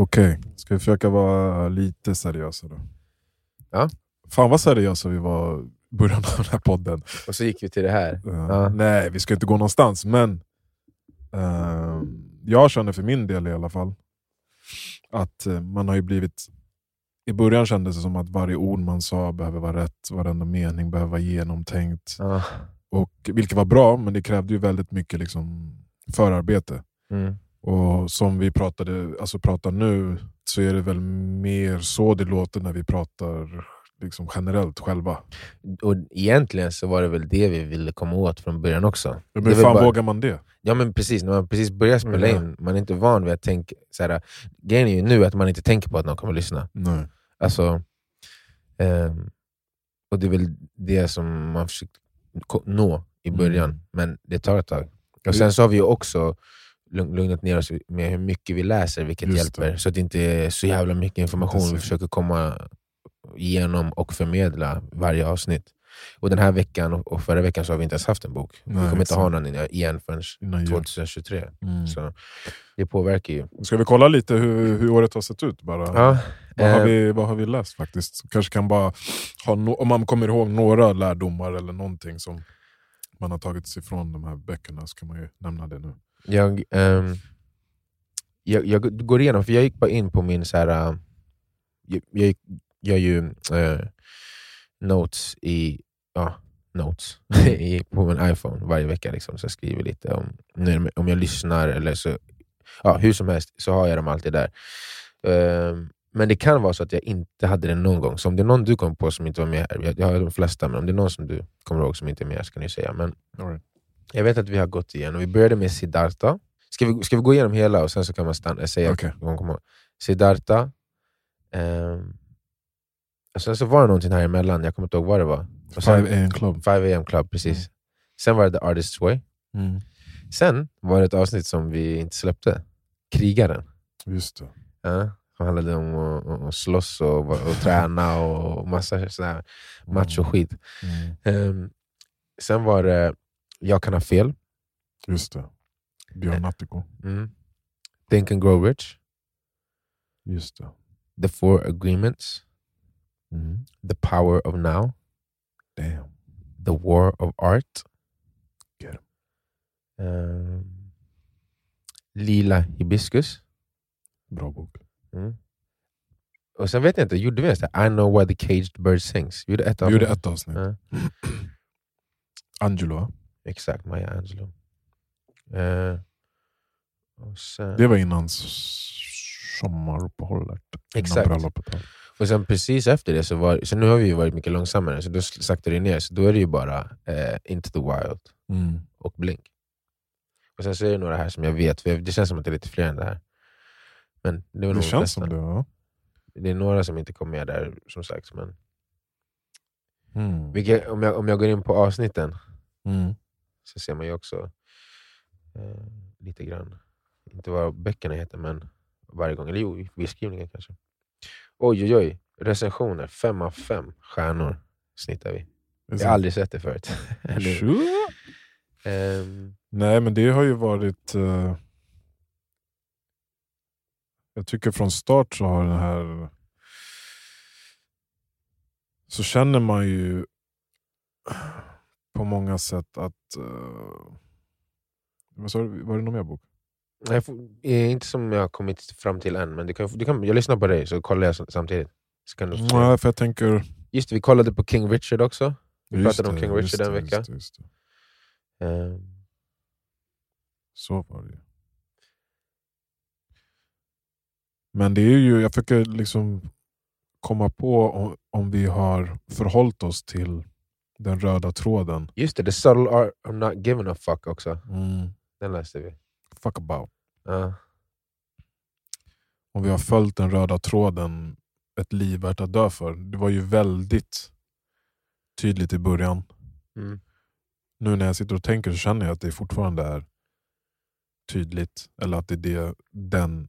Okej, ska vi försöka vara lite seriösa då? Ja. Fan vad seriösa vi var i början av den här podden. Och så gick vi till det här. Eh, Ja. Nej, vi ska inte gå någonstans, men eh, jag känner för min del i alla fall att eh, man har ju blivit... I början kändes det som att varje ord man sa behöver vara rätt, varenda mening behöver vara genomtänkt. Ja. Och, vilket var bra, men det krävde ju väldigt mycket liksom, förarbete. Mm. Och som vi pratade, alltså pratar nu, så är det väl mer så det låter när vi pratar liksom generellt själva. Och egentligen så var det väl det vi ville komma åt från början också. Men hur fan bara- vågar man det? Ja men precis, när man precis börjar spela Ja. in, man är inte van vid att tänka... Så här, grejen är ju nu att man inte tänker på att någon kommer lyssna. Nej. Alltså, ehm, och det är väl det som man försökt nå i början, Mm. men det tar ett tag. Och Sen så har vi ju också lugnat ner oss med hur mycket vi läser, vilket Just hjälper. det. Så att det inte är så jävla mycket information vi försöker komma igenom och förmedla varje avsnitt. Och Den här veckan och- förra veckan så har vi inte ens haft en bok. vi Nej, kommer inte ha någon igen förrän Innan jul. 2023. Mm. Så det påverkar ju. Ska vi kolla lite hur, hur året har sett ut? Bara? Ja, Vad, har eh, vi, vad har vi läst faktiskt? Kanske kan bara ha no om man kommer ihåg några lärdomar eller någonting som man har tagit sig från de här böckerna så kan man ju nämna det nu. Jag, um, jag, jag går igenom, för jag gick bara in på min... Så här, äh, jag, jag gör ju uh, notes i ja, notes på min iPhone varje vecka. Liksom, så jag skriver lite om, om jag lyssnar, eller så, ja, hur som helst så har jag dem alltid där. Uh, men det kan vara så att jag inte hade det någon gång. Så om det är någon du kom på som inte var med här, jag, jag har de flesta, men om det är någon som du kommer ihåg som inte är med här så kan du säga. Men All right jag vet att vi har gått igenom, vi började med Siddhartha. Ska vi, ska vi gå igenom hela och sen så kan man stanna, säga ihåg? Siddhartha. ehm, och sen så var det någonting här emellan, jag kommer inte ihåg vad det var. Och sen, 5 AM Club. 5 am club, precis. Sen var det The Artist's Way. Mm. Sen var det ett avsnitt som vi inte släppte. Krigaren. Just det. Ja, som handlade om att, att- slåss och, och träna och massa sådär macho-skit. Mm. Ehm, sen var det Jag kan ha fel. Just det. Björn Natthiko. Mm. Think and grow rich. Just det. The four agreements. Mm. The power of now. Damn. The war of art. Get. Ehm, Lila hibiscus. Bra bok. Mm. Och sen vet jag inte, gjorde vi ens det? I know why the caged bird sings. Vi gjorde ett Vi avsnitt. gjorde ett avsnitt. Ja. Angelo? Exakt, Maya Angelou. Eh, sen, det var innan sommaruppehållet. Innan Exakt. bröllopet. och sen precis efter det, så, var, så nu har vi ju varit mycket långsammare, så då saktade det ner. Så då är det ju bara eh, Into the Wild Mm. och Blink. Och sen så är det några här som jag vet, för det känns som att det är lite fler än det här. Men det, var Det de känns som det. Ja. det är några som inte kom med där, som sagt. Men, Mm. vilka, om, jag, om jag går in på avsnitten Mm. Så ser man ju också eh, lite grann, inte vad böckerna heter, men varje gång. Eller jo, beskrivningen kanske. Oj, oj, oj. Recensioner, fem av fem stjärnor snittar vi. Jag har aldrig sett det förut. Sure. Ehm, Nej, men det har ju varit... eh, jag tycker från start så har den här... Så känner man ju på många sätt att... Uh, sa du? Var det någon mer bok? får, eh, inte som jag har kommit fram till än, men du kan, du kan, jag lyssnar på dig så kollar jag samtidigt. Så kan du Nej, för jag tänker... Just det, vi kollade på King Richard också. Vi pratade om det, King just Richard en vecka. Just det, just det. Ehm, Så var det. Men det är ju, jag försöker liksom komma på om, om vi har förhållit oss till den röda tråden. just det, The Subtle Art of Not Giving a Fuck också. Mm. Den läste vi. Fuck about. Ja. Om vi har följt den röda tråden, ett liv värt att dö för. Det var ju väldigt tydligt i början. Mm. Nu när jag sitter och tänker så känner jag att det fortfarande är tydligt. Eller att det är det, den,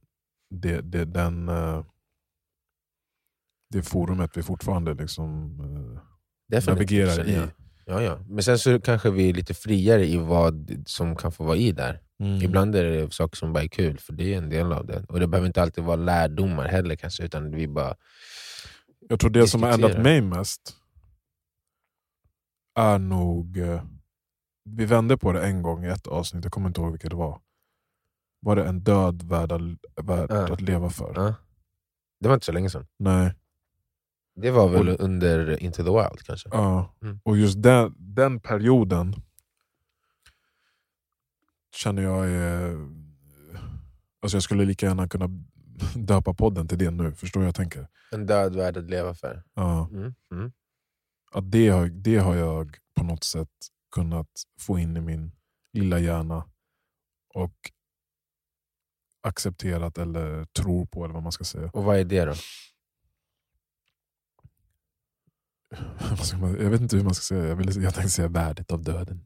det, det, den, eh, det forumet vi fortfarande liksom, eh, navigerar i. Ja, ja. Men sen så kanske vi är lite friare i vad som kan få vara i där. Mm. Ibland är det saker som bara är kul, för det är en del av det. Och det behöver inte alltid vara lärdomar heller kanske, utan vi bara... Jag tror det som har ändrat mig mest är nog... eh, Vi vände på det en gång i ett avsnitt, jag kommer inte ihåg vilket det var. Var det en död att- värd Ja. att leva för? Ja. Det var inte så länge sedan. Nej. Det var väl Och- under Into the Wild kanske? Ja. Mm. Och just den, den perioden känner jag är... Alltså jag skulle lika gärna kunna döpa podden till det nu, förstår du jag tänker? En död värld att leva för. Ja. Mm. Mm. Att det, har, det har jag på något sätt kunnat få in i min lilla hjärna och accepterat eller tror på, eller vad man ska säga. Och vad är det då? Vad ska man- Jag vet inte hur man ska säga, jag, vill, jag tänkte säga värdet av döden.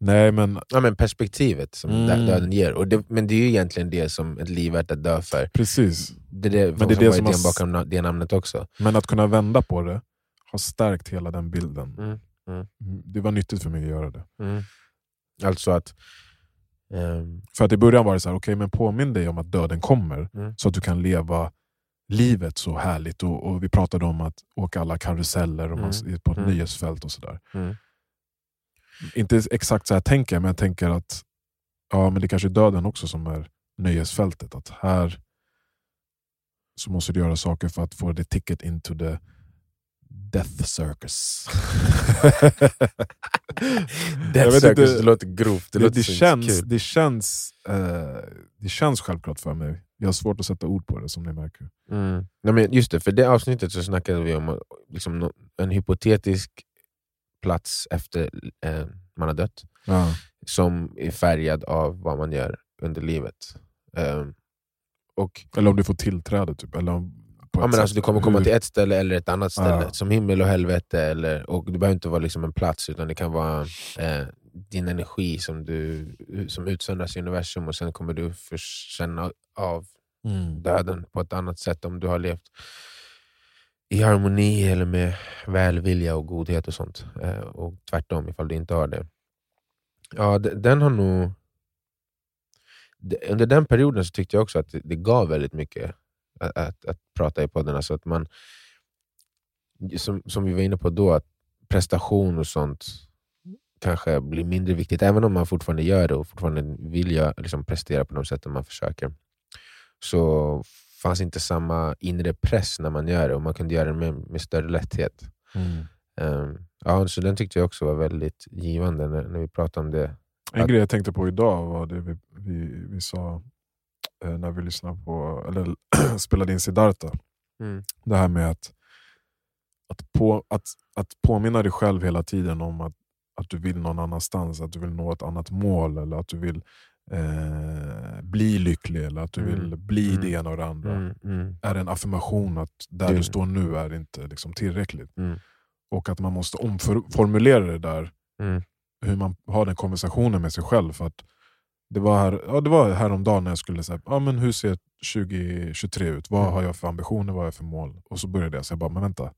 Nej men Ja, men perspektivet som Mm. dö- döden ger. Och det, men det är ju egentligen det som ett liv värt att dö för. precis. Det är det, Men det är det som har idén bakom det namnet också. Men att kunna vända på det har stärkt hela den bilden. Mm. Mm. Det var nyttigt för mig att göra det. Mm. Alltså att... ehm, För att i början var det så här, okej men påminn dig om att döden kommer Mm. så att du kan leva livet så härligt. Och, och Vi pratade om att åka alla karuseller och man, på ett Mm. nöjesfält och sådär. mm. Inte exakt så här tänker jag, men jag tänker att ja, men det kanske är döden också som är nöjesfältet. Att här så måste du göra saker för att få the ticket into the death circus. Death Circus, inte. det låter grovt. Det, det, låter det, känns, kul. det, känns, eh, det känns självklart för mig. Jag har svårt att sätta ord på det som ni märker. Mm. Nej, men just det, för det avsnittet så snackade vi om liksom, en hypotetisk plats efter eh, man har dött. Ja. som är färgad av vad man gör under livet. Ehm, och, Eller om du får tillträde. Typ. Eller om, på ja, men alltså, du kommer komma till ett ställe eller ett annat ställe, Ja. som himmel och helvete. Eller, och Det behöver inte vara liksom en plats, utan det kan vara eh, din energi som, du, som utsöndras i universum och sen kommer du få känna av Mm. döden på ett annat sätt om du har levt i harmoni eller med välvilja och godhet och sånt. Eh, och tvärtom ifall du inte har det. Ja, de- den har nog... de- Under den perioden så tyckte jag också att det, det gav väldigt mycket att, att, att prata i podden. Alltså att man, som, som vi var inne på då, att prestation och sånt kanske blir mindre viktigt, även om man fortfarande gör det och fortfarande vill jag liksom prestera på de sätten man försöker så fanns inte samma inre press när man gör det och man kunde göra det med, med större lätthet. Mm. Ehm, ja, så den tyckte jag också var väldigt givande när, när vi pratade om det. En Att- grej jag tänkte på idag var det vi, vi, vi sa när vi lyssnade på, eller spelade in Siddharta. Det här med att, att, på, att, att påminna dig själv hela tiden om att, att du vill någon annanstans, att du vill nå ett annat mål eller att du vill eh, bli lycklig eller att du Mm. vill bli Mm. det ena och det andra. Mm, mm, Är en affirmation att där du står nu är inte liksom tillräckligt. mm, Och att man måste omformulera det där, mm, hur man har den konversationen med sig själv. För att det var, här, ja, det var häromdagen när jag skulle säga, ja, men hur ser 2023 ut? Vad Mm. har jag för ambitioner? Vad har jag för mål? Och så började jag säga, bara, men vänta.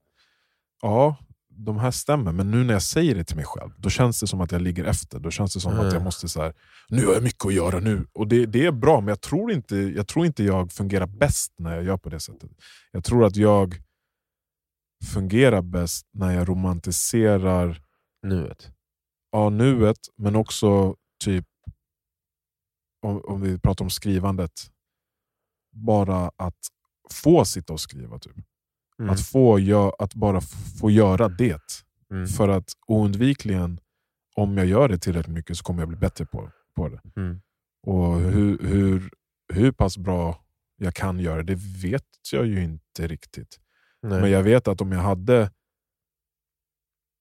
Ja, de här stämmer, men nu när jag säger det till mig själv, då känns det som att jag ligger efter. Då känns det som att jag Mm. måste så här, nu har jag mycket att göra nu. Och det, det är bra, men jag tror, inte, jag tror inte jag fungerar bäst när jag gör på det sättet. Jag tror att jag fungerar bäst när jag romantiserar nuet. ja, nuet, men också typ om, om vi pratar om skrivandet, bara att få sitta och skriva. Typ. Mm, Att, få gö- att bara få göra det. mm, För att oundvikligen, om jag gör det tillräckligt mycket så kommer jag bli bättre på, på det. mm, Och hur, hur, hur pass bra jag kan göra det vet jag ju inte riktigt. nej. Men jag vet att om jag hade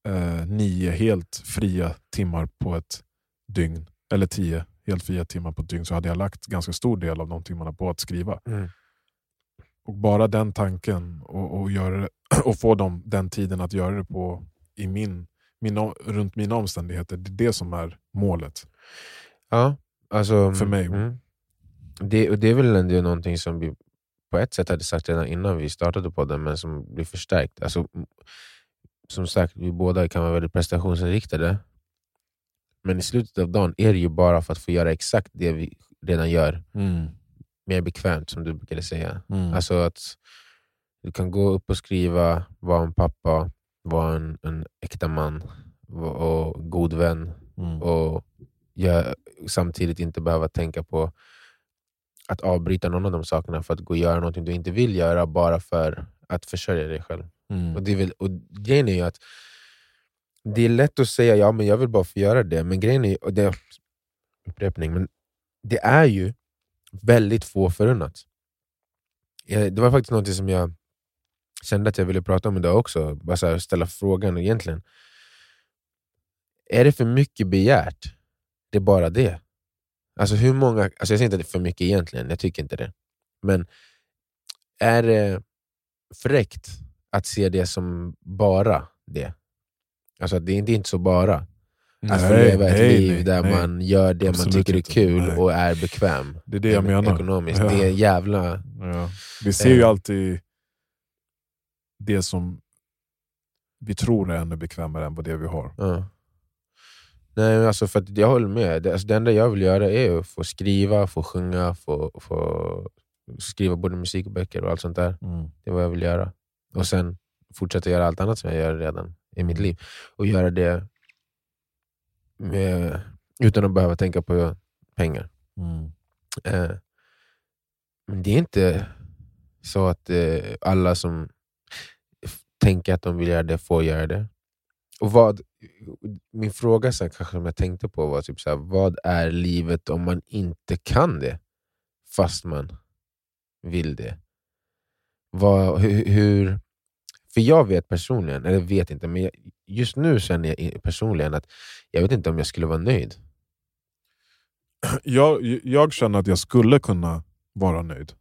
eh, nio helt fria timmar på ett dygn, eller tio helt fria timmar på ett dygn, så hade jag lagt ganska stor del av de timmarna på att skriva. Mm, Och bara den tanken och, och, göra och få dem, den tiden att göra det på i min, mina, runt mina omständigheter, det är det som är målet. Ja, alltså, För mig. Mm. Det, och det är väl ändå någonting som vi på ett sätt hade sagt redan innan vi startade podden, men som blir förstärkt. Alltså, som sagt, vi båda kan vara väldigt prestationsinriktade. Men i slutet av dagen är det ju bara för att få göra exakt det vi redan gör Mm. mer bekvämt, som du brukade säga. Mm. Alltså att du kan gå upp och skriva, vara en pappa, vara en, en äkta man och god vän Mm. och jag, samtidigt inte behöva tänka på att avbryta någon av de sakerna för att gå och göra något du inte vill göra bara för att försörja dig själv. Mm. Och, det är väl, och grejen är ju att det är lätt att säga ja men jag vill bara få göra det, men grejen är, och det, upprepning, men det är ju väldigt få förunnat. Eh, det var faktiskt något som jag kände att jag ville prata om idag också, bara så här, ställa frågan egentligen. Är det för mycket begärt? Det är bara det. Alltså hur många, alltså jag säger inte att det är för mycket egentligen, jag tycker inte det. Men är det fräckt att se det som bara det? Alltså att det är inte, så bara. Att få leva ett nej, liv nej, där nej. man gör det man tycker är kul Nej. och är bekväm. Det är det jag menar. Ekonomiskt. Ja. Det är jävla... Ja. Vi ser ju Eh. alltid det som vi tror är ännu bekvämare än vad det vi har. Ja. Nej, alltså för att jag håller med. Det, alltså det enda jag vill göra är att få skriva, få sjunga, få, få skriva både musikböcker och allt sånt där. Mm. Det är vad jag vill göra. Och sen fortsätta göra allt annat som jag gör redan i mitt liv. Och göra det med, utan att behöva tänka på pengar. Mm. Eh, men det är inte så att eh, alla som tänker att de vill göra det får göra det. Och vad, min fråga sen, kanske som jag tänkte på var typ så här, vad är livet om man inte kan det fast man vill det? Vad, hur, hur, för jag vet personligen, eller vet inte, men jag, just nu känner jag personligen att jag vet inte om jag skulle vara nöjd. Jag, jag känner att jag skulle kunna vara nöjd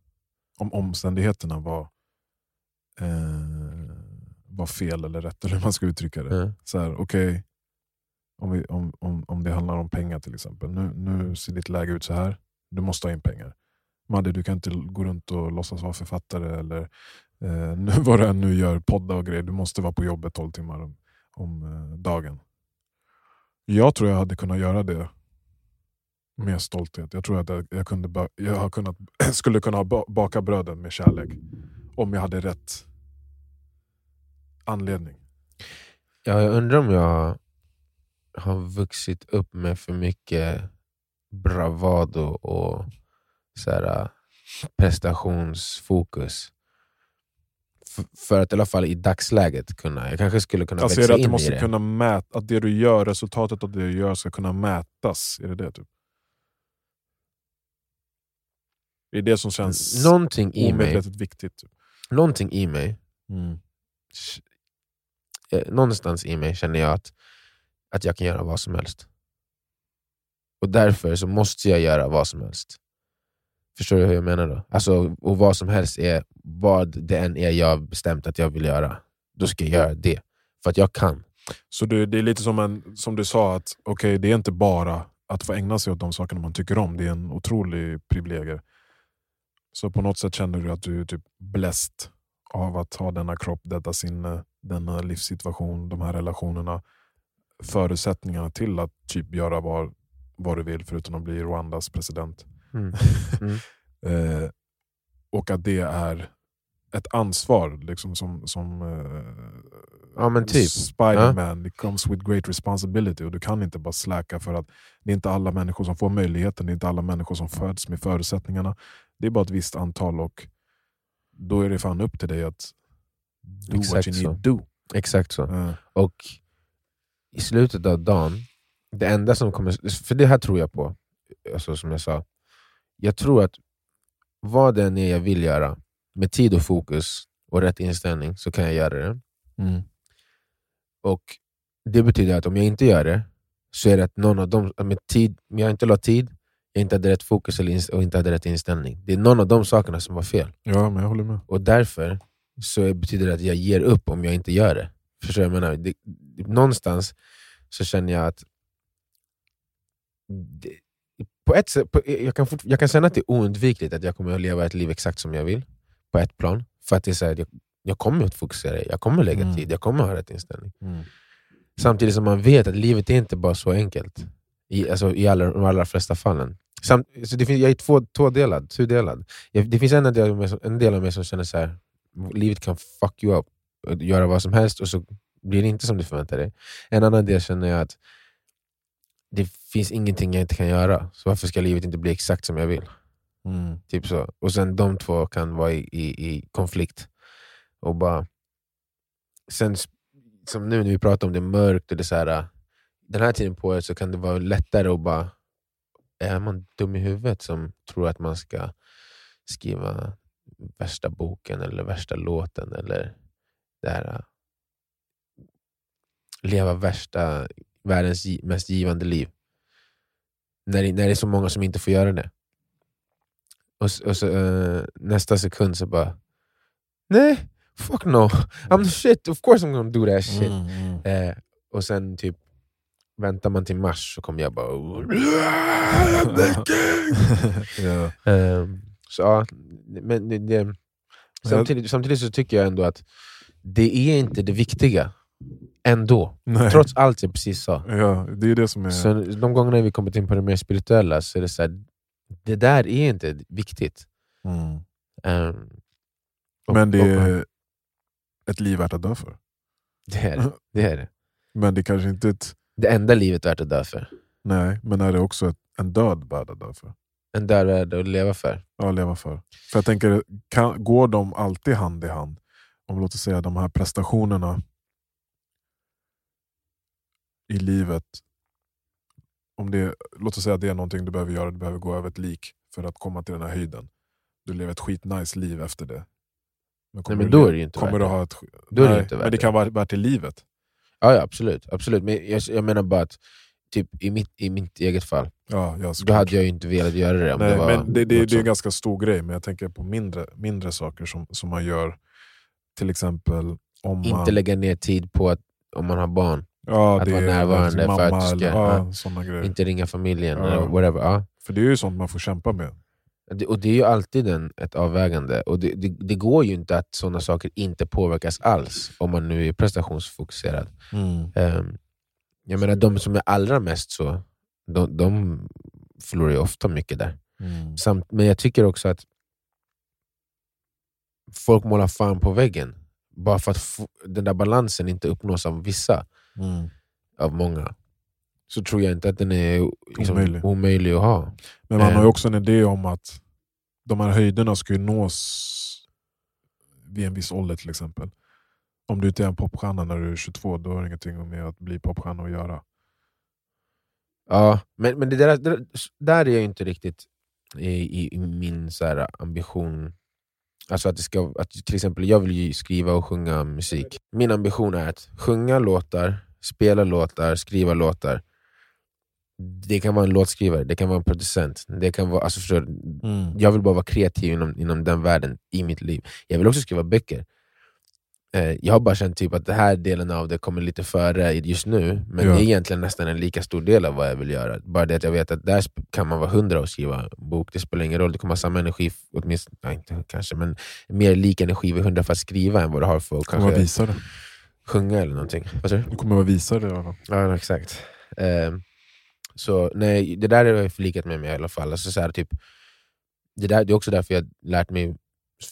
om omständigheterna var, eh, var fel eller rätt, eller hur man ska uttrycka det. Mm. Så här, okej, om, vi- om, om, om det handlar om pengar till exempel. Nu, nu ser ditt läge ut så här. Du måste ha in pengar. Madde, du kan inte gå runt och låtsas vara författare eller eh, nu, vad du än nu gör, podda och grejer. Du måste vara på jobbet 12 timmar om, om eh, dagen. Jag tror jag hade kunnat göra det med stolthet. Jag tror att jag, jag, kunde jag har kunnat, skulle kunna baka bröden med kärlek. Om jag hade rätt anledning. Ja, jag undrar om jag har vuxit upp med för mycket bravado och så här, eh, prestationsfokus. För att i alla fall i dagsläget kunna, jag kanske skulle kunna Jag växa ser att in du i måste det. kunna mäta, att det du gör, resultatet av det du gör ska kunna mätas. Är det det? Typ? Det är det som känns Någonting i mig, viktigt. Typ. någonting i mig Mm. eh, någonstans i mig känner jag att, att jag kan göra vad som helst. Och därför så måste jag göra vad som helst. Förstår du hur jag menar då? Alltså, och vad som helst är vad det än är jag bestämt att jag vill göra. Då ska jag göra det. För att jag kan. Så det, det är lite som, en, som du sa, att okay, det är inte bara att få ägna sig åt de sakerna man tycker om. Det är en otrolig privilegier. Så på något sätt känner du att du är typ bläst av att ha denna kropp, detta sinne, denna livssituation, de här relationerna. Förutsättningarna till att typ göra vad, vad du vill förutom att bli Rwandas president. Mm. Mm. Eh, och att det är ett ansvar liksom som, som eh, Ja men typ. Spiderman, it comes with great responsibility och du kan inte bara släka för att det är inte alla människor som får möjligheten, det är inte alla människor som föds med förutsättningarna. Det är bara ett visst antal och då är det fan upp till dig att do what Exakt you need to do. Exakt så. Eh, Och i slutet av dagen, det enda som kommer... För det här tror jag på, alltså, som jag sa. Jag tror att vad det än är jag vill göra, med tid och fokus och rätt inställning, så kan jag göra det. mm. Och Det betyder att om jag inte gör det, så är det att någon av dem, med tid, om jag inte la tid, jag inte hade rätt fokus eller och inte hade rätt inställning. Det är någon av de sakerna som var fel. Ja, men jag håller med. Och därför så betyder det att jag ger upp om jag inte gör det. Förstår jag menar? Det, någonstans så känner jag att det, på ett sätt, på, jag, kan fort, jag kan känna att det är oundvikligt att jag kommer att leva ett liv exakt som jag vill, på ett plan. För att det är så här, jag, jag kommer att fokusera, jag kommer lägga Mm. tid, jag kommer ha rätt inställning. Mm. Samtidigt som man vet att livet är inte bara så enkelt. I, alltså, i alla, de allra flesta fallen. Samt, så det finns, jag är två, tvådelad, tudelad. Jag, det finns en del, av mig som, en del av mig som känner så här, livet kan fuck you up, göra vad som helst och så blir det inte som du förväntar dig. En annan del känner jag att det finns ingenting jag inte kan göra, så varför ska livet inte bli exakt som jag vill? Mm. Typ så. Och sen de två kan vara i, i, i konflikt. Och bara... Sen, som nu när vi pratar om det mörkt, och det så här, äh, den här tiden på året så kan det vara lättare att bara... Är man dum i huvudet som tror att man ska skriva värsta boken eller värsta låten eller det här, äh, leva värsta, världens gi- mest givande liv? När det, när det är så många som inte får göra det. Och, och så, eh, nästa sekund så bara Nej, fuck no. I'm the shit, of course I'm gonna do that shit. Mm, mm. Eh, och sen typ väntar man till mars så kommer jag bara ja. Ehm, Så ja, men det, det, samtidigt, samtidigt så tycker jag ändå att det är inte det viktiga ändå. Nej. Trots allt jag precis sa. Ja, det är det som är... Så de gångerna vi kommit in på det mer spirituella så är det så här, det där är inte viktigt. Mm. Ehm, och- Men det och- är ett liv värt att dö för. det, är det. det är det. Men det kanske inte ett... Det enda livet värt att dö för. Nej, men är det också en död värd att dö för? En död värld att leva för. Ja, leva för. För jag tänker, kan, går de alltid hand i hand? Om låt oss säga de här prestationerna i livet. Om det, låt oss säga att det är någonting du behöver göra, du behöver gå över ett lik för att komma till den här höjden. Du lever ett skitnice liv efter det. Men Nej, men då är det ju inte kommer värt du det. ha ett, Då är det nej, inte värt Men det det. kan vara värt i livet. Ja, ja absolut. absolut. Men jag, jag menar bara att typ, i, mitt, i mitt eget fall, Ja, ja, då hade jag ju inte velat göra det Nej, det men det, det, det är en ganska stor grej, men jag tänker på mindre, mindre saker som, som man gör. Till exempel om man... Inte lägga ner tid på att om man har barn, ja, att vara är närvarande sin för att mamma du ska- eller, ja, ja. inte ringa familjen Ja. eller whatever. För det är ju sånt man får kämpa med. Det, och det är ju alltid en, ett avvägande. Och det, det, det går ju inte att sådana saker inte påverkas alls om man nu är prestationsfokuserad. Ehm, jag menar de som är allra mest så, de, de förlorar ju ofta mycket där. Mm. Samt, men jag tycker också att folk målar fan på väggen. Bara för att den där balansen inte uppnås av vissa, Mm. av många. Så tror jag inte att den är liksom, Omöjlig. omöjlig att ha. Men man Eh. har ju också en idé om att de här höjderna ska ju nås vid en viss ålder till exempel. Om du inte är en popstjärna när du är 22, då har det ingenting med att bli popstjärna att göra. Ja, men, men det där, det där, där är jag inte riktigt i, i, i min så här, ambition. Alltså att det ska, att till exempel, jag vill ju skriva och sjunga musik. Min ambition är att sjunga låtar, spela låtar, skriva låtar. Det kan vara en låtskrivare, det kan vara en producent. Det kan vara, alltså förstår, du? jag vill bara vara kreativ inom, inom den världen i mitt liv. Jag vill också skriva böcker. Eh, jag har bara känt typ att den här delen av det kommer lite före just nu, men Ja. det är egentligen nästan en lika stor del av vad jag vill göra. Bara det att jag vet att där kan man vara hundra och skriva bok, det spelar ingen roll, du kommer ha samma energi, åtminstone, nej, inte kanske, men mer lik energi vid hundra för att skriva än vad du har för att Du kommer vara kanske visare. Sjunga eller någonting. Vad du? Du kommer vara visare i alla fall. Ja, exakt. Ehm, så nej, det där har jag förlikat med mig i alla fall. Alltså, så här, typ, det, där, det är också därför jag har lärt mig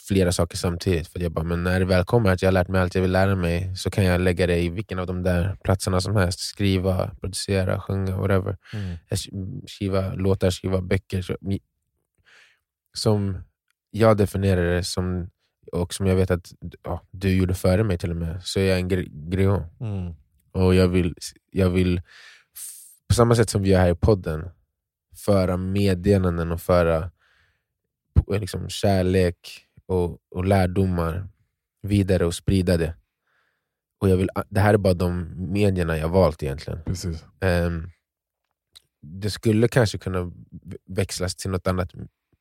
flera saker samtidigt. För jag bara, men när det väl kommer att jag har lärt mig allt jag vill lära mig så kan jag lägga det i vilken av de där platserna som helst. Skriva, producera, sjunga, whatever. Jag sk- Skriva låtar, skriva böcker. Som jag definierar det som, och som jag vet att ja, du gjorde före mig till och med, så är jag en gr- griot. Mm. Och jag vill, jag vill, på samma sätt som vi gör här i podden, föra meddelanden och föra liksom, kärlek och, och lärdomar vidare och sprida det. Och jag vill, det här är bara de medierna jag valt egentligen. Precis. Ehm, det skulle kanske kunna växlas till något annat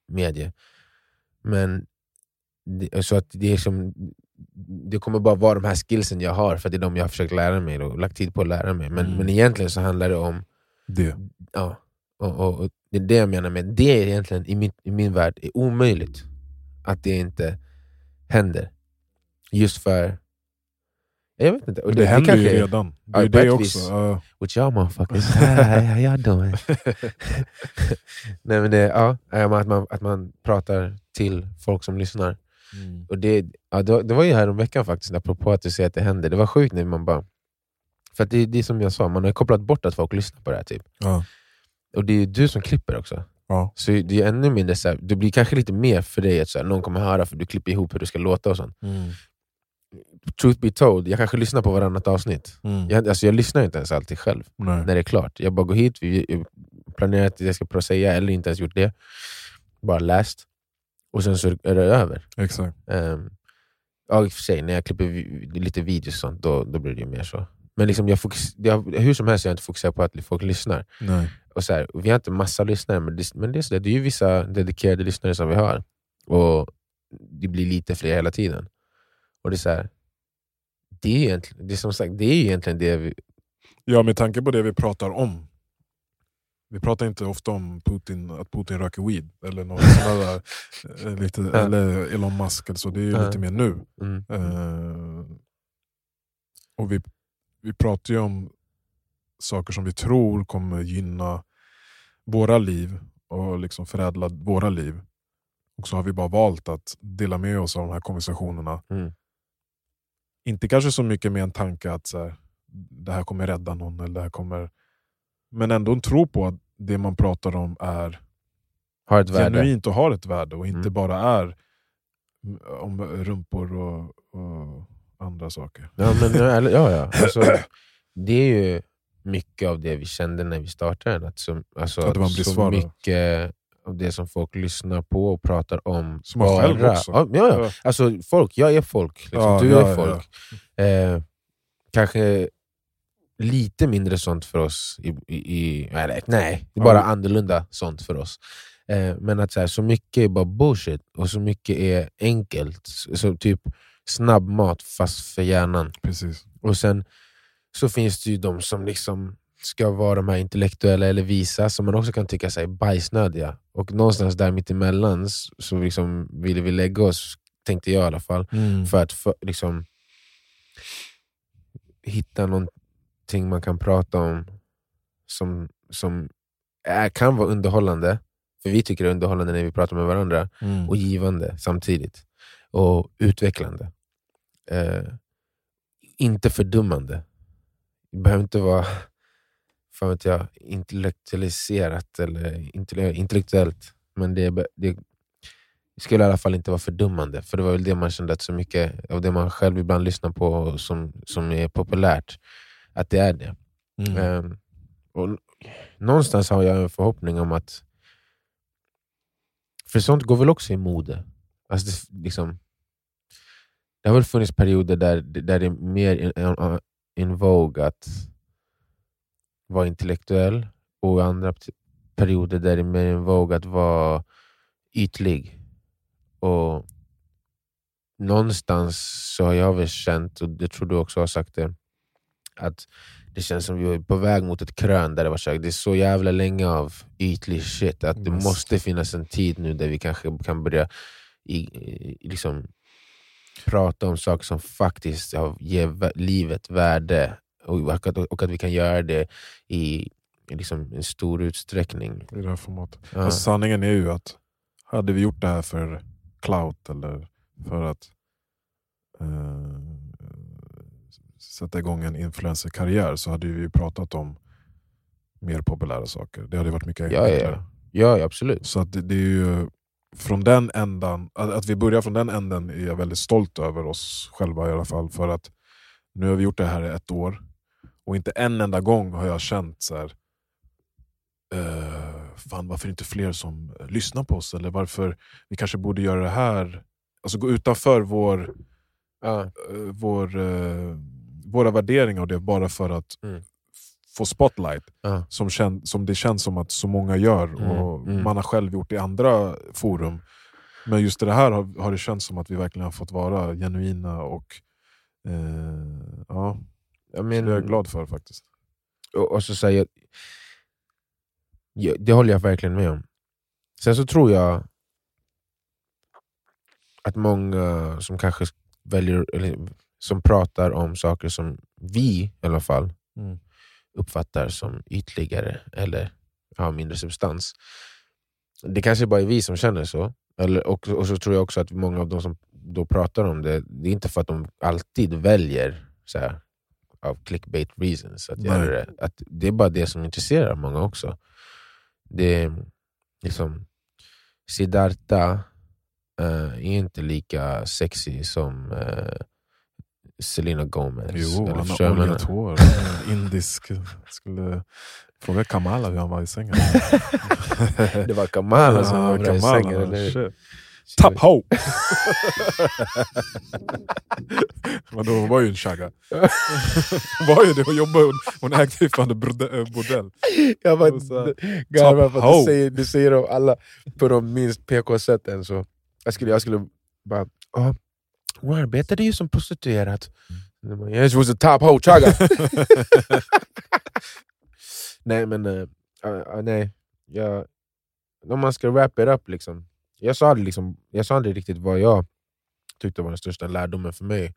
medie. Men så att det, är som, det kommer bara vara de här skillsen jag har, för det är de jag har försökt lära mig och lagt tid på att lära mig. Men, Mm. men egentligen så handlar det om, Det. ja, och, och, och det är det jag menar med, det är egentligen i min, i min värld är omöjligt att det inte händer. Just för... Jag vet inte. Och Det, det händer kanske ju redan. Det är det också. Ja. What y'all motherfuckers, how y'all doing? Nej, men det, ja, att, man, att man pratar till folk som lyssnar. Mm. Och det, ja, det, det var ju här om veckan faktiskt, apropå att du säger att det händer. Det var sjukt när man bara... För det, det är som jag sa, man har kopplat bort att folk lyssnar på det här. Typ. Ja. Och det är ju du som klipper också. Ja. Så det är ännu mindre så här, det blir kanske lite mer för dig att så här, någon kommer höra för du klipper ihop hur du ska låta och sånt. Mm. Truth be told, jag kanske lyssnar på varannat avsnitt. Mm. Jag, alltså, jag lyssnar inte ens alltid själv Nej. när det är klart. Jag bara går hit, vi planerar att jag ska säga, eller inte ens gjort det. Bara läst. Och sen så är det över. Exakt. Um, ja, i och för sig, när jag klipper vi- lite videos och sånt, då, då blir det ju mer så. Men liksom jag jag, hur som helst jag har inte fokuserat på att folk lyssnar. Nej. Och så här, vi har inte massa lyssnare, men det, men det, är, så där, det är ju vissa dedikerade lyssnare som vi har. Och det blir lite fler hela tiden. Och det är så här, det är, egentligen, det är som sagt, det är egentligen det vi... Ja, med tanke på det vi pratar om. Vi pratar inte ofta om Putin, att Putin röker weed, eller, något sånt där, eh, lite, eller Elon Musk. eller så. Det är ju lite mer nu. Mm, Eh, och vi, vi pratar ju om saker som vi tror kommer gynna våra liv och liksom förädla våra liv. Och så har vi bara valt att dela med oss av de här konversationerna. Mm. Inte kanske så mycket med en tanke att så här, det här kommer rädda någon, eller det här kommer... men ändå en tro på att det man pratar om är har ett värde. genuint och har ett värde och inte Mm. bara är om rumpor och, och andra saker. Ja, men, ja, ja. Alltså, det är ju mycket av det vi kände när vi startade den. Att så, alltså, Att var en så mycket av det som folk lyssnar på och pratar om. Som man själv också. Ja, ja, ja. Alltså, folk, jag är folk. Liksom. Ja, du är folk. Eh, kanske lite mindre sånt för oss. I, i, i, nej, det är bara Ja. annorlunda sånt för oss. Eh, men att så, här, så mycket är bara bullshit och så mycket är enkelt. Så, så typ snabbmat fast för hjärnan. Precis. Och sen så finns det ju de som liksom ska vara de här intellektuella eller visa, som man också kan tycka sig bajsnödiga. Och någonstans där mittemellan så liksom ville vi lägga oss, tänkte jag i alla fall, för att för, liksom, hitta någonting man kan prata om som, som är, kan vara underhållande, för vi tycker det är underhållande när vi pratar med varandra, Mm. och givande samtidigt. Och utvecklande. Eh, inte fördummande. Det behöver inte vara fan vet jag, intellektualiserat eller intell- intellektuellt. Men det, be- det skulle i alla fall inte vara fördummande. För det var väl det man kände att så mycket av det man själv ibland lyssnar på som, som är populärt, att det är det. Mm. Ehm, och någonstans har jag en förhoppning om att... För sånt går väl också i mode? Alltså det, liksom, det har väl funnits perioder där, där det är mer in, in, in vogue att vara intellektuell och andra perioder där det är mer in vogue att vara ytlig. Och någonstans så har jag väl känt, och det tror du också har sagt det, att det känns som vi är på väg mot ett krön där det var så det är så jävla länge av ytlig shit att det Yes. måste finnas en tid nu där vi kanske kan börja i, i, liksom, prata om saker som faktiskt har- ger livet värde och, att, och att vi kan göra det i, i liksom en stor utsträckning. I det här formatet. Ja. Alltså, sanningen är ju att hade vi gjort det här för clout eller för att eh, sätta igång en influencerkarriär så hade vi ju pratat om mer populära saker. Det hade varit mycket enklare. ja, ja. ja, absolut. Så att det, det är ju från den ändan, att, att vi börjar från den änden är jag väldigt stolt över oss själva i alla fall. För att nu har vi gjort det här i ett år och inte en enda gång har jag känt så här. Uh, fan varför är det inte fler som eh, lyssnar på oss? Eller varför vi kanske borde göra det här. Alltså gå utanför vår, eh, vår, eh, våra värderingar och det bara för att Mm. få spotlight Ja. som, kän, som det känns som att så många gör Mm, och mm. man har själv gjort i andra forum. Men just det här har, har det känts som att vi verkligen har fått vara genuina och eh, ja, Ja, det men, är jag glad för faktiskt. och, och så säger ja, Det håller jag verkligen med om. Sen så tror jag att många som kanske väljer, eller, som pratar om saker som vi i alla fall Mm. uppfattar som ytligare eller har mindre substans. Det kanske bara är vi som känner så. Eller, och, och så tror jag också att många av de som då pratar om det, det är inte för att de alltid väljer så här, av clickbait reasons att göra det. Att det är bara det som intresserar många också. Det är liksom, Siddhartha eh, är inte lika sexy som eh, Selena Gomez. Jo, Eller han har oljat menar? hår. Indisk. Skulle fråga Kamala hur han var i sängen. Det var Kamala som var bra i sängen. Eller? shit. Top ho! Men då hon var ju en shagga. Var ju det, hon jobbade, hon, hon ägde ju fan en borde- bordell. Jag bara garvar för att du säger, du säger dem alla på de minst PK-sätten. Jag, skulle, jag skulle bara... Oh, hon arbetade ju som prostituerad. Mm. Yes, she was a top hoe, chaga! nej men, uh, uh, nej. Jag, om man ska wrap it up, liksom. Jag, sa aldrig, liksom, jag sa aldrig riktigt vad jag tyckte var den största lärdomen för mig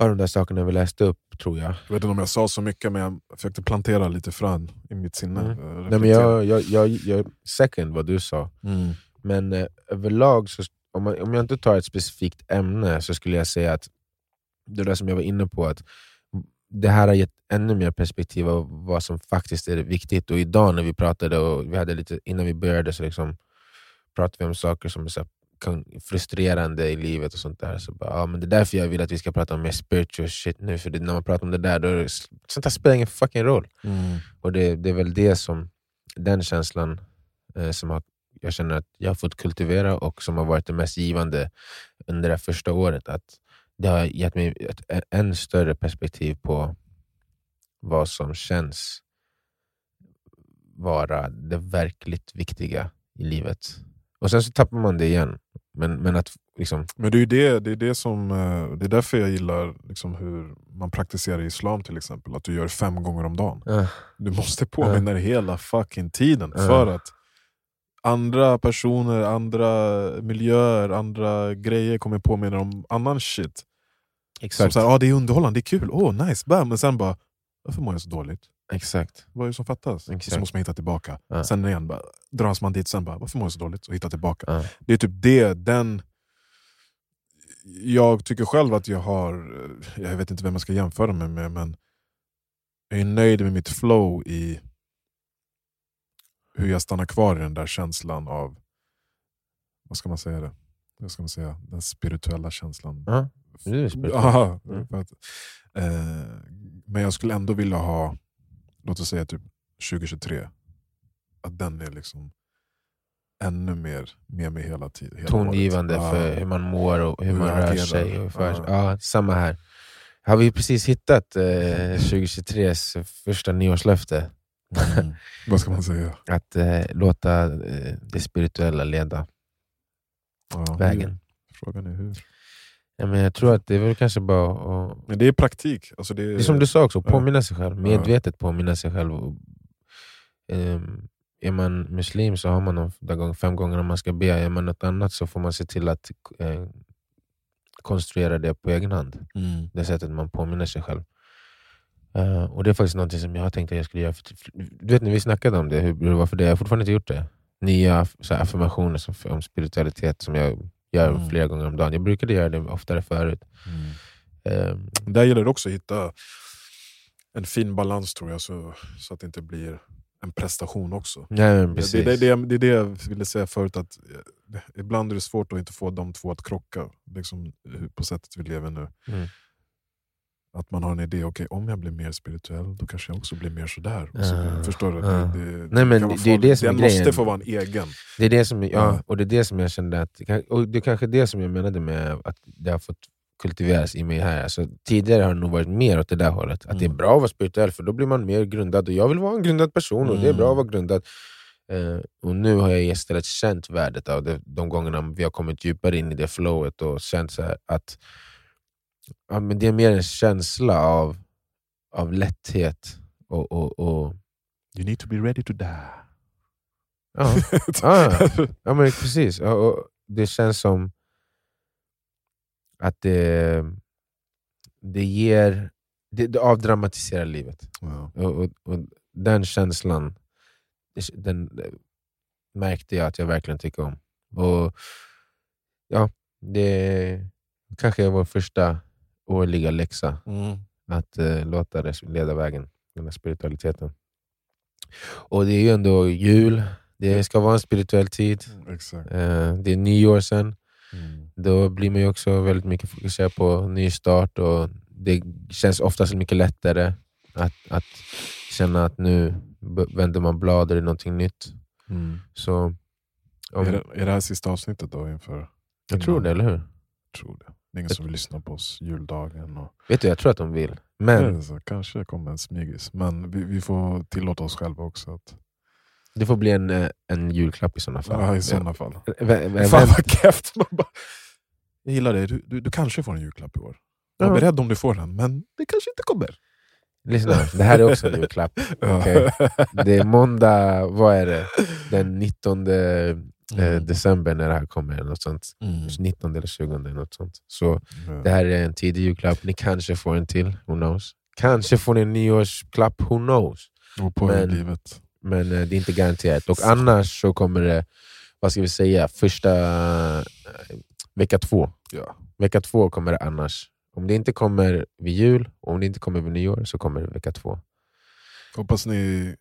av de där sakerna vi läste upp, tror jag. Jag vet inte om jag sa så mycket, men jag försökte plantera lite frön i mitt sinne. Mm. Eh, Nej, men jag, jag, jag, jag second vad du sa. Mm. Men eh, överlag, så, om, man, om jag inte tar ett specifikt ämne så skulle jag säga att det där som jag var inne på, att det här har gett ännu mer perspektiv av vad som faktiskt är viktigt. Och idag när vi pratade, och vi hade lite, innan vi började, så liksom pratade vi om saker som är så frustrerande i livet och sånt där. Så bara, ja, men det är därför jag vill att vi ska prata om mer spiritual shit nu, för det, när man pratar om det där, då det, sånt där spelar ingen fucking roll. Mm. Och det, det är väl det som, den känslan eh, som har, jag känner att jag har fått kultivera och som har varit det mest givande under det första året. Att det har gett mig ett än större perspektiv på vad som känns vara det verkligt viktiga i livet. Och sen så tappar man det igen. Men, men att liksom, Men det är det, det, är det, som, eh, det är därför jag gillar liksom hur man praktiserar islam till exempel. Att du gör fem gånger om dagen. äh, Du måste påminna dig hela fucking tiden. För att andra personer, andra miljöer, andra grejer kommer påminna om annan shit. Som exakt. såhär, ah, det är underhållande, det är kul, oh nice, bam. Men sen bara, varför mår jag så dåligt? exakt. Vad är det som fattas? Exakt. Så måste man hitta tillbaka. Ja. Sen igen, bara, dras man dit, sen bara, varför mår jag så dåligt? Och hitta tillbaka. Ja. Det är typ det, den... Jag tycker själv att jag har, jag vet inte vem jag ska jämföra mig med, men jag är nöjd med mitt flow i hur jag stannar kvar i den där känslan av, vad ska man säga det? Vad ska man säga? Den spirituella känslan. Aha, Mm. att, eh, men jag skulle ändå vilja ha, låt oss säga typ 2023, att den är liksom ännu mer med mig hela tiden. hela tongivande året. för Ja. hur man mår och hur Hur man rör sig. För, Ja. ja. samma här. Har vi precis hittat eh, 2023s första nyårslöfte? Mm. Vad ska man säga? Att eh, låta eh, det spirituella leda Ja, vägen. hur? Frågan är hur. Ja, men jag tror att det är väl kanske bara att Men det är praktik. Alltså det, är, Det är som du sa också, Ja. påminna sig själv. Medvetet påminna sig själv. Och, ehm, är man muslim så har man de fem gånger man ska be. Är man något annat så får man se till att eh, konstruera det på egen hand. Mm. Det sättet man påminner sig själv. Eh, och Det är faktiskt något som jag har tänkt att jag skulle göra. Du vet när vi snackade om det, hur hur det var för det, jag har fortfarande inte gjort det. Nya så här, affirmationer som, om spiritualitet som jag gör Mm. flera gånger om dagen. Jag brukade göra det oftare förut. Mm. Ehm, Där gäller det också att hitta en fin balans tror jag, så, så att det inte blir en prestation också. nej, Det, det, det, det är det jag ville säga förut, att eh, ibland är det svårt att inte få de två att krocka liksom, på sättet vi lever nu. Mm. Att man har en idé, okej om jag blir mer spirituell då kanske jag också blir mer sådär. Och så, Ah, förstår du? ah. Det, det, Nej, men kan vara det är det farligt. som är Den grejen. måste få vara en egen. Det är det som, ja, Ja. och det är det som jag kände att, och det är kanske det som jag menade med att det har fått kultiveras i mig här. Alltså, tidigare har det nog varit mer åt det där hållet. Att det är Mm. bra att vara spirituell för då blir man mer grundad. Och jag vill vara en grundad person och det är Mm. bra att vara grundad. Eh, och nu har jag istället känt värdet av det de gångerna vi har kommit djupare in i det flowet och känt så att ja, men det är mer en känsla av, av lätthet och, och, och You need to be ready to die. ja, ja, ja men precis. Och det känns som att det, det ger... Det, det avdramatiserar livet. Och, och, och den känslan den märkte jag att jag verkligen tycker om. Och ja, Det kanske är vår första årliga läxa, Mm. att eh, låta det leda vägen, den här spiritualiteten. Och det är ju ändå jul, det ska vara en spirituell tid. Exakt. Eh, det är nyår sen, Mm. då blir man ju också väldigt mycket fokuserad på ny start och det känns oftast mycket lättare att, att känna att nu vänder man blad och det är någonting nytt. Mm. Så om, Är, det, är det här sista avsnittet då inför? jag tror det, eller hur? Jag tror det. Det är ingen som vill lyssna på oss juldagen. Och, Vet du, jag tror att de vill. Men Ja, så kanske det kommer en smygis. Men vi, vi får tillåta oss själva också. Att, det får bli en, eh, en julklapp i sådana fall. ja, I sådana fall. Ja. Vä- vä- Fan vad keft! Man bara, jag gillar det. Du, du, du kanske får en julklapp i år. Var Ja. beredd om du får den, men det kanske inte kommer. Lyssna, det här är också en julklapp. Okej. Det är måndag, vad är det? Den 19 eh, Mm. december när det här kommer. Något sånt. Mm. 19 eller 20, något sånt. Så Ja. det här är en tidig julklapp. Ni kanske får en till, who knows? Kanske får ni en nyårsklapp, who knows? På Men- livet. Men eh, det är inte garanterat. Och annars så kommer det, vad ska vi säga, första eh, vecka två. Ja. Vecka två kommer det annars. Om det inte kommer vid jul, och om det inte kommer vid nyår, så kommer det vecka två. Hoppas ni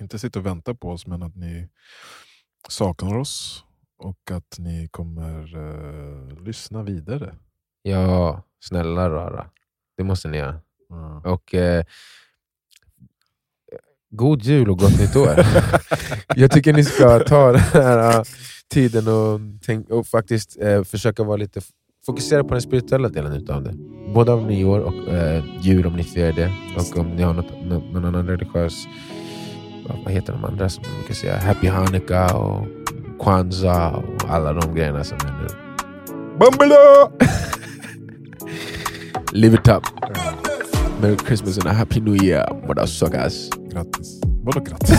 inte sitter och väntar på oss, men att ni saknar oss. Och att ni kommer eh, lyssna vidare. Ja, snälla rara. Det måste ni göra. Ja. Och eh, God jul och gott nytt år. Jag tycker ni ska ta den här eh, tiden och, tänk, och faktiskt eh, försöka vara lite fokusera på den spirituella delen utav det. Både av nyår och eh, jul om ni firar det. Och om ni har något, nå- någon annan religiös, vad, heter de andra som man kan säga? Happy Hanukkah och Kwanzaa och alla de grejerna som är nu. Bambela! Live it up! Merry Christmas and a Happy New Year, motherfuckers! Grattis. Vadå grattis?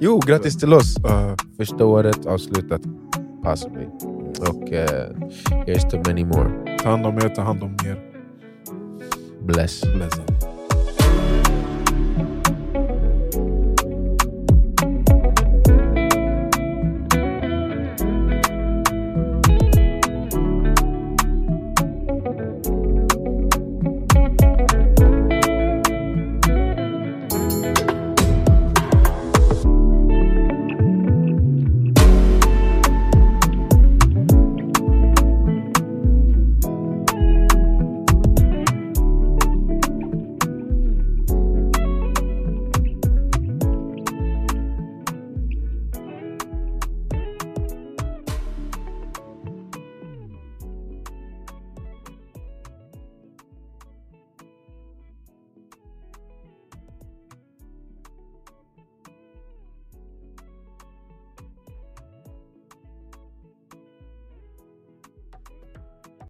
Jo, grattis till oss! Eh, Första året avslutat possibly. Och uh, here's to many more. ta hand om er, ta hand om er. Bless. Blessa.